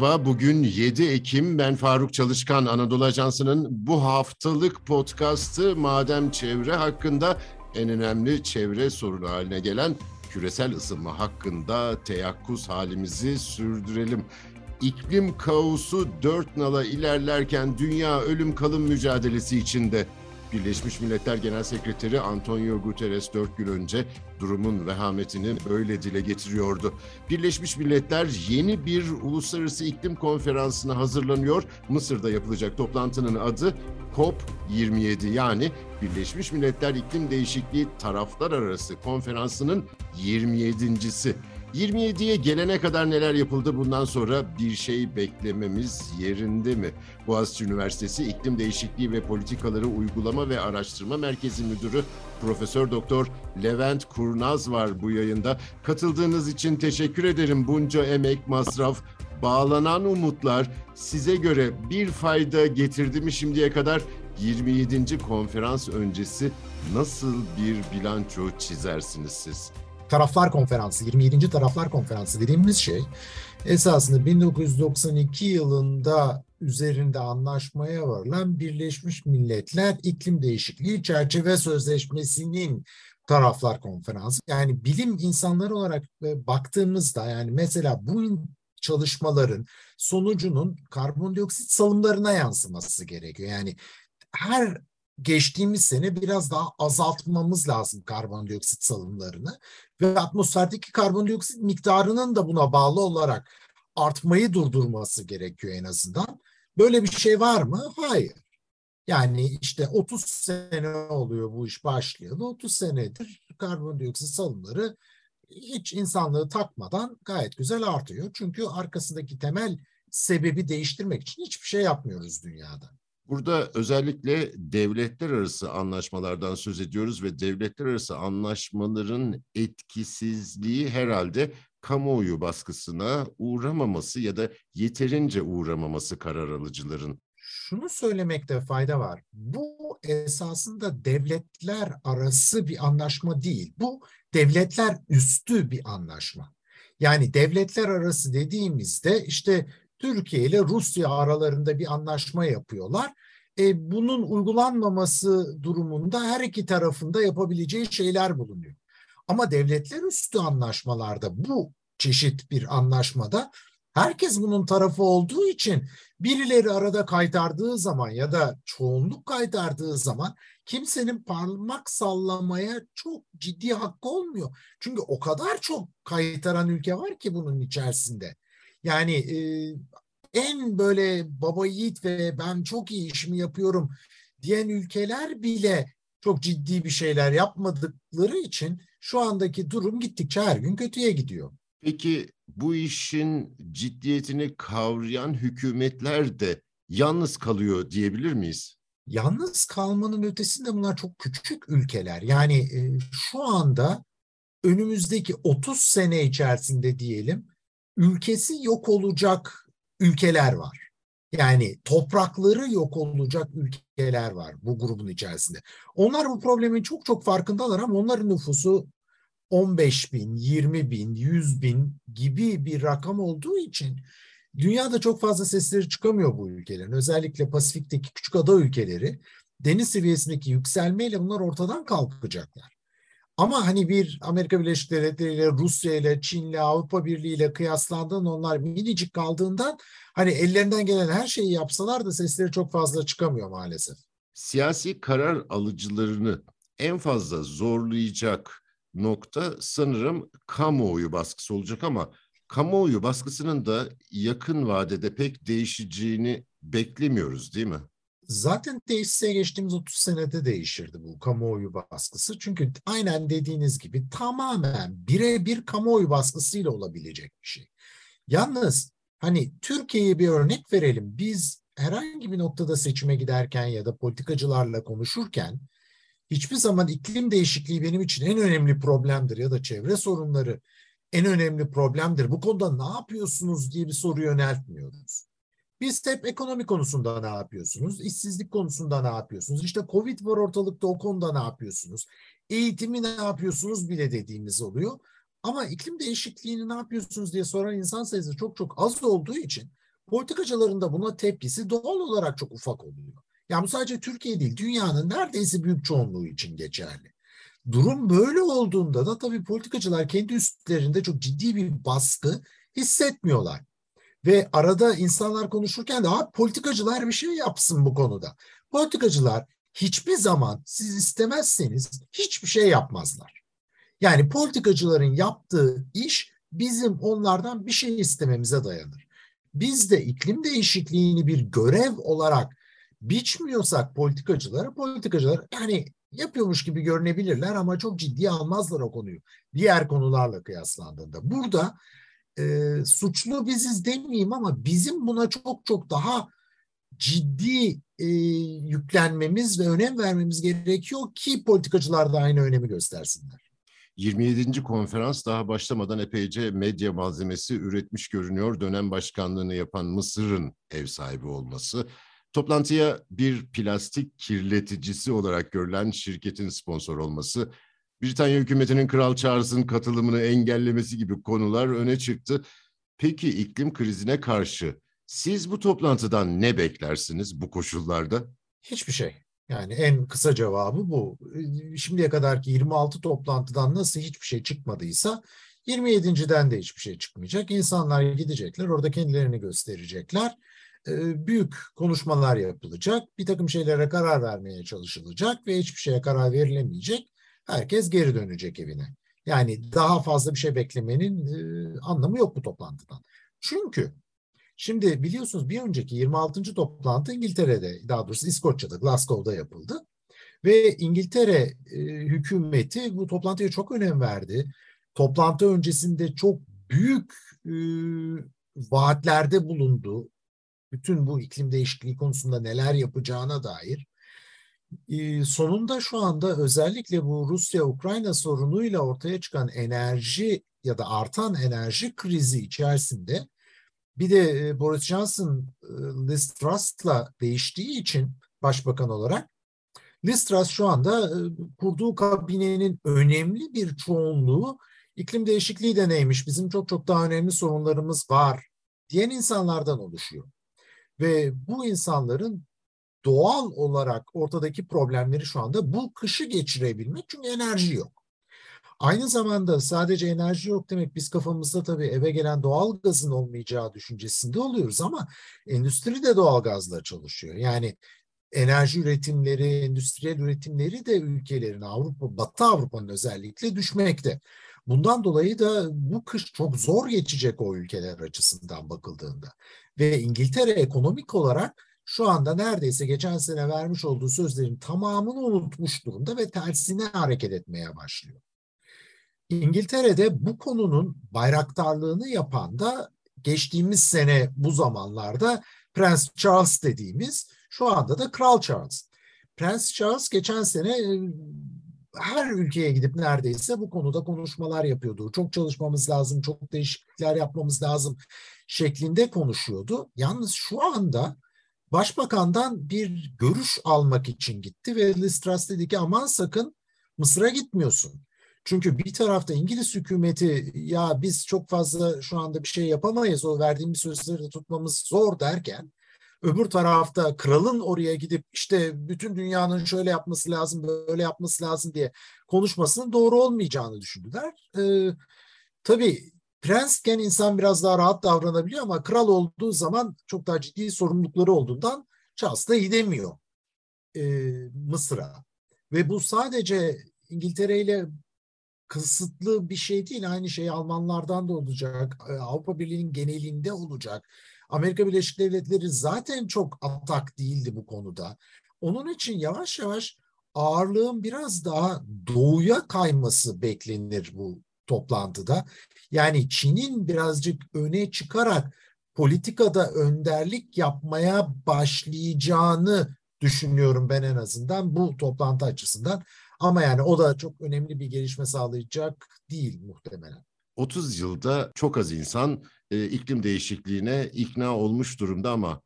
Merhaba, bugün 7 Ekim. Ben Faruk Çalışkan, Anadolu Ajansı'nın bu haftalık podcastı Madem Çevre hakkında en önemli çevre sorunu haline gelen küresel ısınma hakkında teyakkuz halimizi sürdürelim. İklim kaosu dört nala ilerlerken dünya ölüm kalım mücadelesi içinde. Birleşmiş Milletler Genel Sekreteri Antonio Guterres dört gün önce durumun vehametini böyle dile getiriyordu. Birleşmiş Milletler yeni bir uluslararası iklim konferansına hazırlanıyor. Mısır'da yapılacak toplantının adı COP27 yani Birleşmiş Milletler İklim Değişikliği Taraflar Arası Konferansı'nın 27.si. 27'ye gelene kadar neler yapıldı bundan sonra bir şey beklememiz yerinde mi? Boğaziçi Üniversitesi İklim Değişikliği ve Politikaları Uygulama ve Araştırma Merkezi Müdürü Profesör Doktor Levent Kurnaz var bu yayında. Katıldığınız için teşekkür ederim. Bunca emek, masraf, bağlanan umutlar size göre bir fayda getirdi mi şimdiye kadar? 27. konferans öncesi nasıl bir bilanço çizersiniz siz? Taraflar Konferansı, 27. Taraflar Konferansı dediğimiz şey esasında 1992 yılında üzerinde anlaşmaya varılan Birleşmiş Milletler İklim Değişikliği Çerçeve Sözleşmesi'nin Taraflar Konferansı. Yani bilim insanları olarak e, baktığımızda yani mesela bu çalışmaların sonucunun karbondioksit salımlarına yansıması gerekiyor. Yani her geçtiğimiz sene biraz daha azaltmamız lazım karbondioksit salımlarını ve atmosferdeki karbondioksit miktarının da buna bağlı olarak artmayı durdurması gerekiyor en azından. Böyle bir şey var mı? Hayır. Yani işte 30 sene oluyor bu iş başlayalı. 30 senedir karbondioksit salımları hiç insanlığı takmadan gayet güzel artıyor. Çünkü arkasındaki temel sebebi değiştirmek için hiçbir şey yapmıyoruz dünyada. Burada özellikle devletler arası anlaşmalardan söz ediyoruz ve devletler arası anlaşmaların etkisizliği herhalde kamuoyu baskısına uğramaması ya da yeterince uğramaması karar alıcıların. Şunu söylemekte fayda var. Bu esasında devletler arası bir anlaşma değil. Bu devletler üstü bir anlaşma. Yani devletler arası dediğimizde işte Türkiye ile Rusya aralarında bir anlaşma yapıyorlar. E, bunun uygulanmaması durumunda her iki tarafında yapabileceği şeyler bulunuyor. Ama devletler üstü anlaşmalarda bu çeşit bir anlaşmada herkes bunun tarafı olduğu için birileri arada kaytardığı zaman ya da çoğunluk kaytardığı zaman kimsenin parmak sallamaya çok ciddi hakkı olmuyor. Çünkü o kadar çok kaytaran ülke var ki bunun içerisinde. Yani e, en böyle baba yiğit ve ben çok iyi işimi yapıyorum diyen ülkeler bile çok ciddi bir şeyler yapmadıkları için şu andaki durum gittikçe her gün kötüye gidiyor. Peki bu işin ciddiyetini kavrayan hükümetler de yalnız kalıyor diyebilir miyiz? Yalnız kalmanın ötesinde bunlar çok küçük ülkeler. Yani e, şu anda önümüzdeki 30 sene içerisinde diyelim ülkesi yok olacak ülkeler var. Yani toprakları yok olacak ülkeler var bu grubun içerisinde. Onlar bu problemin çok çok farkındalar ama onların nüfusu 15 bin, 20 bin, 100 bin gibi bir rakam olduğu için dünyada çok fazla sesleri çıkamıyor bu ülkelerin. Özellikle Pasifik'teki küçük ada ülkeleri deniz seviyesindeki yükselmeyle bunlar ortadan kalkacaklar. Ama hani bir Amerika Birleşik Devletleri ile Rusya ile Çin ile Avrupa Birliği ile kıyaslandığında onlar minicik kaldığından hani ellerinden gelen her şeyi yapsalar da sesleri çok fazla çıkamıyor maalesef. Siyasi karar alıcılarını en fazla zorlayacak nokta sanırım kamuoyu baskısı olacak ama kamuoyu baskısının da yakın vadede pek değişeceğini beklemiyoruz değil mi? Zaten değişse geçtiğimiz 30 senede değişirdi bu kamuoyu baskısı. Çünkü aynen dediğiniz gibi tamamen birebir kamuoyu baskısıyla olabilecek bir şey. Yalnız hani Türkiye'ye bir örnek verelim. Biz herhangi bir noktada seçime giderken ya da politikacılarla konuşurken hiçbir zaman iklim değişikliği benim için en önemli problemdir ya da çevre sorunları en önemli problemdir. Bu konuda ne yapıyorsunuz diye bir soru yöneltmiyoruz. Biz hep ekonomi konusunda ne yapıyorsunuz? İşsizlik konusunda ne yapıyorsunuz? İşte Covid var ortalıkta o konuda ne yapıyorsunuz? Eğitimi ne yapıyorsunuz bile dediğimiz oluyor. Ama iklim değişikliğini ne yapıyorsunuz diye soran insan sayısı çok çok az olduğu için politikacıların da buna tepkisi doğal olarak çok ufak oluyor. Yani bu sadece Türkiye değil, dünyanın neredeyse büyük çoğunluğu için geçerli. Durum böyle olduğunda da tabii politikacılar kendi üstlerinde çok ciddi bir baskı hissetmiyorlar. Ve arada insanlar konuşurken de politikacılar bir şey yapsın bu konuda. Politikacılar hiçbir zaman siz istemezseniz hiçbir şey yapmazlar. Yani politikacıların yaptığı iş bizim onlardan bir şey istememize dayanır. Biz de iklim değişikliğini bir görev olarak biçmiyorsak politikacıları, politikacılar yani yapıyormuş gibi görünebilirler ama çok ciddi almazlar o konuyu. Diğer konularla kıyaslandığında. Burada e, suçlu biziz demeyeyim ama bizim buna çok çok daha ciddi e, yüklenmemiz ve önem vermemiz gerekiyor ki politikacılar da aynı önemi göstersinler. 27. konferans daha başlamadan epeyce medya malzemesi üretmiş görünüyor. Dönem başkanlığını yapan Mısır'ın ev sahibi olması. Toplantıya bir plastik kirleticisi olarak görülen şirketin sponsor olması, Britanya hükümetinin Kral Charles'ın katılımını engellemesi gibi konular öne çıktı. Peki iklim krizine karşı siz bu toplantıdan ne beklersiniz bu koşullarda? Hiçbir şey. Yani en kısa cevabı bu. Şimdiye kadarki 26 toplantıdan nasıl hiçbir şey çıkmadıysa 27.den de hiçbir şey çıkmayacak. İnsanlar gidecekler, orada kendilerini gösterecekler. Ee, büyük konuşmalar yapılacak, bir takım şeylere karar vermeye çalışılacak ve hiçbir şeye karar verilemeyecek. Herkes geri dönecek evine. Yani daha fazla bir şey beklemenin e, anlamı yok bu toplantıdan. Çünkü Şimdi biliyorsunuz bir önceki 26. toplantı İngiltere'de, daha doğrusu İskoçya'da, Glasgow'da yapıldı. Ve İngiltere e, hükümeti bu toplantıya çok önem verdi. Toplantı öncesinde çok büyük e, vaatlerde bulundu. Bütün bu iklim değişikliği konusunda neler yapacağına dair. E, sonunda şu anda özellikle bu Rusya-Ukrayna sorunuyla ortaya çıkan enerji ya da artan enerji krizi içerisinde bir de e, Boris Johnson e, Liz Truss'la değiştiği için başbakan olarak Liz Truss şu anda e, kurduğu kabinenin önemli bir çoğunluğu iklim değişikliği de neymiş, bizim çok çok daha önemli sorunlarımız var diyen insanlardan oluşuyor. Ve bu insanların doğal olarak ortadaki problemleri şu anda bu kışı geçirebilmek çünkü enerji yok. Aynı zamanda sadece enerji yok demek biz kafamızda tabii eve gelen doğal gazın olmayacağı düşüncesinde oluyoruz ama endüstri de doğal gazla çalışıyor. Yani enerji üretimleri, endüstriyel üretimleri de ülkelerin Avrupa, Batı Avrupa'nın özellikle düşmekte. Bundan dolayı da bu kış çok zor geçecek o ülkeler açısından bakıldığında. Ve İngiltere ekonomik olarak şu anda neredeyse geçen sene vermiş olduğu sözlerin tamamını unutmuş durumda ve tersine hareket etmeye başlıyor. İngiltere'de bu konunun bayraktarlığını yapan da geçtiğimiz sene bu zamanlarda Prens Charles dediğimiz şu anda da Kral Charles. Prens Charles geçen sene e, her ülkeye gidip neredeyse bu konuda konuşmalar yapıyordu. Çok çalışmamız lazım, çok değişiklikler yapmamız lazım şeklinde konuşuyordu. Yalnız şu anda başbakandan bir görüş almak için gitti ve Liz Truss dedi ki aman sakın Mısır'a gitmiyorsun. Çünkü bir tarafta İngiliz hükümeti ya biz çok fazla şu anda bir şey yapamayız o verdiğimiz sözleri de tutmamız zor derken öbür tarafta kralın oraya gidip işte bütün dünyanın şöyle yapması lazım böyle yapması lazım diye konuşmasının doğru olmayacağını düşündüler. Ee, tabii prensken insan biraz daha rahat davranabiliyor ama kral olduğu zaman çok daha ciddi sorumlulukları olduğundan Charles da gidemiyor e, Mısır'a. Ve bu sadece İngiltere ile kısıtlı bir şey değil. Aynı şey Almanlardan da olacak. E, Avrupa Birliği'nin genelinde olacak. Amerika Birleşik Devletleri zaten çok atak değildi bu konuda. Onun için yavaş yavaş ağırlığın biraz daha doğuya kayması beklenir bu toplantıda. Yani Çin'in birazcık öne çıkarak politikada önderlik yapmaya başlayacağını düşünüyorum ben en azından bu toplantı açısından. Ama yani o da çok önemli bir gelişme sağlayacak değil muhtemelen. 30 yılda çok az insan e, iklim değişikliğine ikna olmuş durumda ama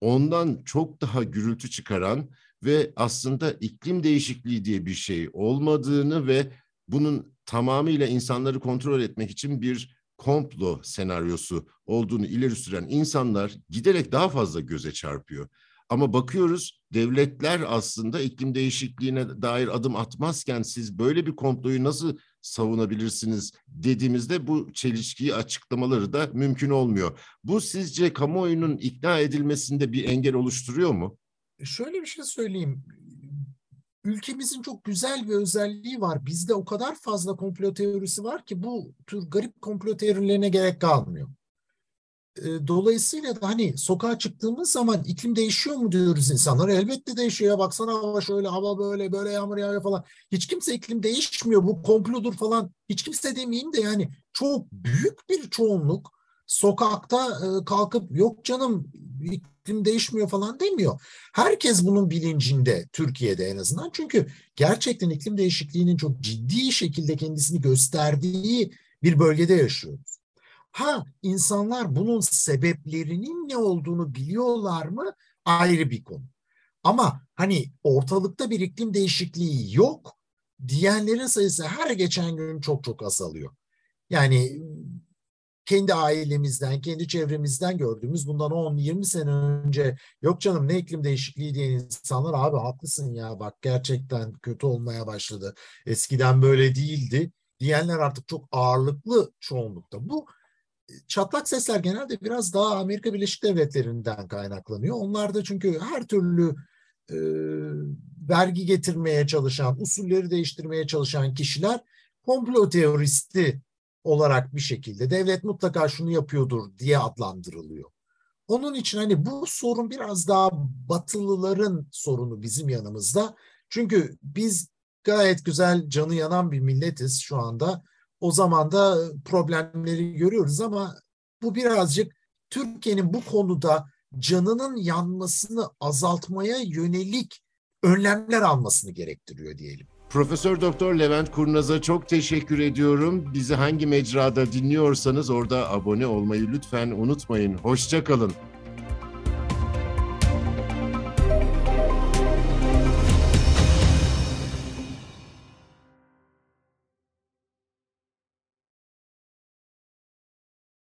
ondan çok daha gürültü çıkaran ve aslında iklim değişikliği diye bir şey olmadığını ve bunun tamamıyla insanları kontrol etmek için bir komplo senaryosu olduğunu ileri süren insanlar giderek daha fazla göze çarpıyor. Ama bakıyoruz devletler aslında iklim değişikliğine dair adım atmazken siz böyle bir komployu nasıl savunabilirsiniz dediğimizde bu çelişkiyi açıklamaları da mümkün olmuyor. Bu sizce kamuoyunun ikna edilmesinde bir engel oluşturuyor mu? Şöyle bir şey söyleyeyim. Ülkemizin çok güzel bir özelliği var. Bizde o kadar fazla komplo teorisi var ki bu tür garip komplo teorilerine gerek kalmıyor. E, dolayısıyla da hani sokağa çıktığımız zaman iklim değişiyor mu diyoruz insanlar. Elbette değişiyor. Ya baksana hava şöyle, hava böyle, böyle yağmur yağıyor falan. Hiç kimse iklim değişmiyor. Bu komplodur falan. Hiç kimse demeyeyim de yani çok büyük bir çoğunluk sokakta e, kalkıp yok canım iklim değişmiyor falan demiyor. Herkes bunun bilincinde Türkiye'de en azından. Çünkü gerçekten iklim değişikliğinin çok ciddi şekilde kendisini gösterdiği bir bölgede yaşıyoruz. Ha insanlar bunun sebeplerinin ne olduğunu biliyorlar mı ayrı bir konu. Ama hani ortalıkta bir iklim değişikliği yok diyenlerin sayısı her geçen gün çok çok azalıyor. Yani kendi ailemizden, kendi çevremizden gördüğümüz bundan 10-20 sene önce yok canım ne iklim değişikliği diyen insanlar abi haklısın ya bak gerçekten kötü olmaya başladı. Eskiden böyle değildi diyenler artık çok ağırlıklı çoğunlukta. Bu çatlak sesler genelde biraz daha Amerika Birleşik Devletleri'nden kaynaklanıyor. Onlar da çünkü her türlü e, vergi getirmeye çalışan, usulleri değiştirmeye çalışan kişiler komplo teoristi olarak bir şekilde devlet mutlaka şunu yapıyordur diye adlandırılıyor. Onun için hani bu sorun biraz daha batılıların sorunu bizim yanımızda. Çünkü biz gayet güzel canı yanan bir milletiz şu anda o zaman da problemleri görüyoruz ama bu birazcık Türkiye'nin bu konuda canının yanmasını azaltmaya yönelik önlemler almasını gerektiriyor diyelim. Profesör Doktor Levent Kurnaz'a çok teşekkür ediyorum. Bizi hangi mecrada dinliyorsanız orada abone olmayı lütfen unutmayın. Hoşçakalın.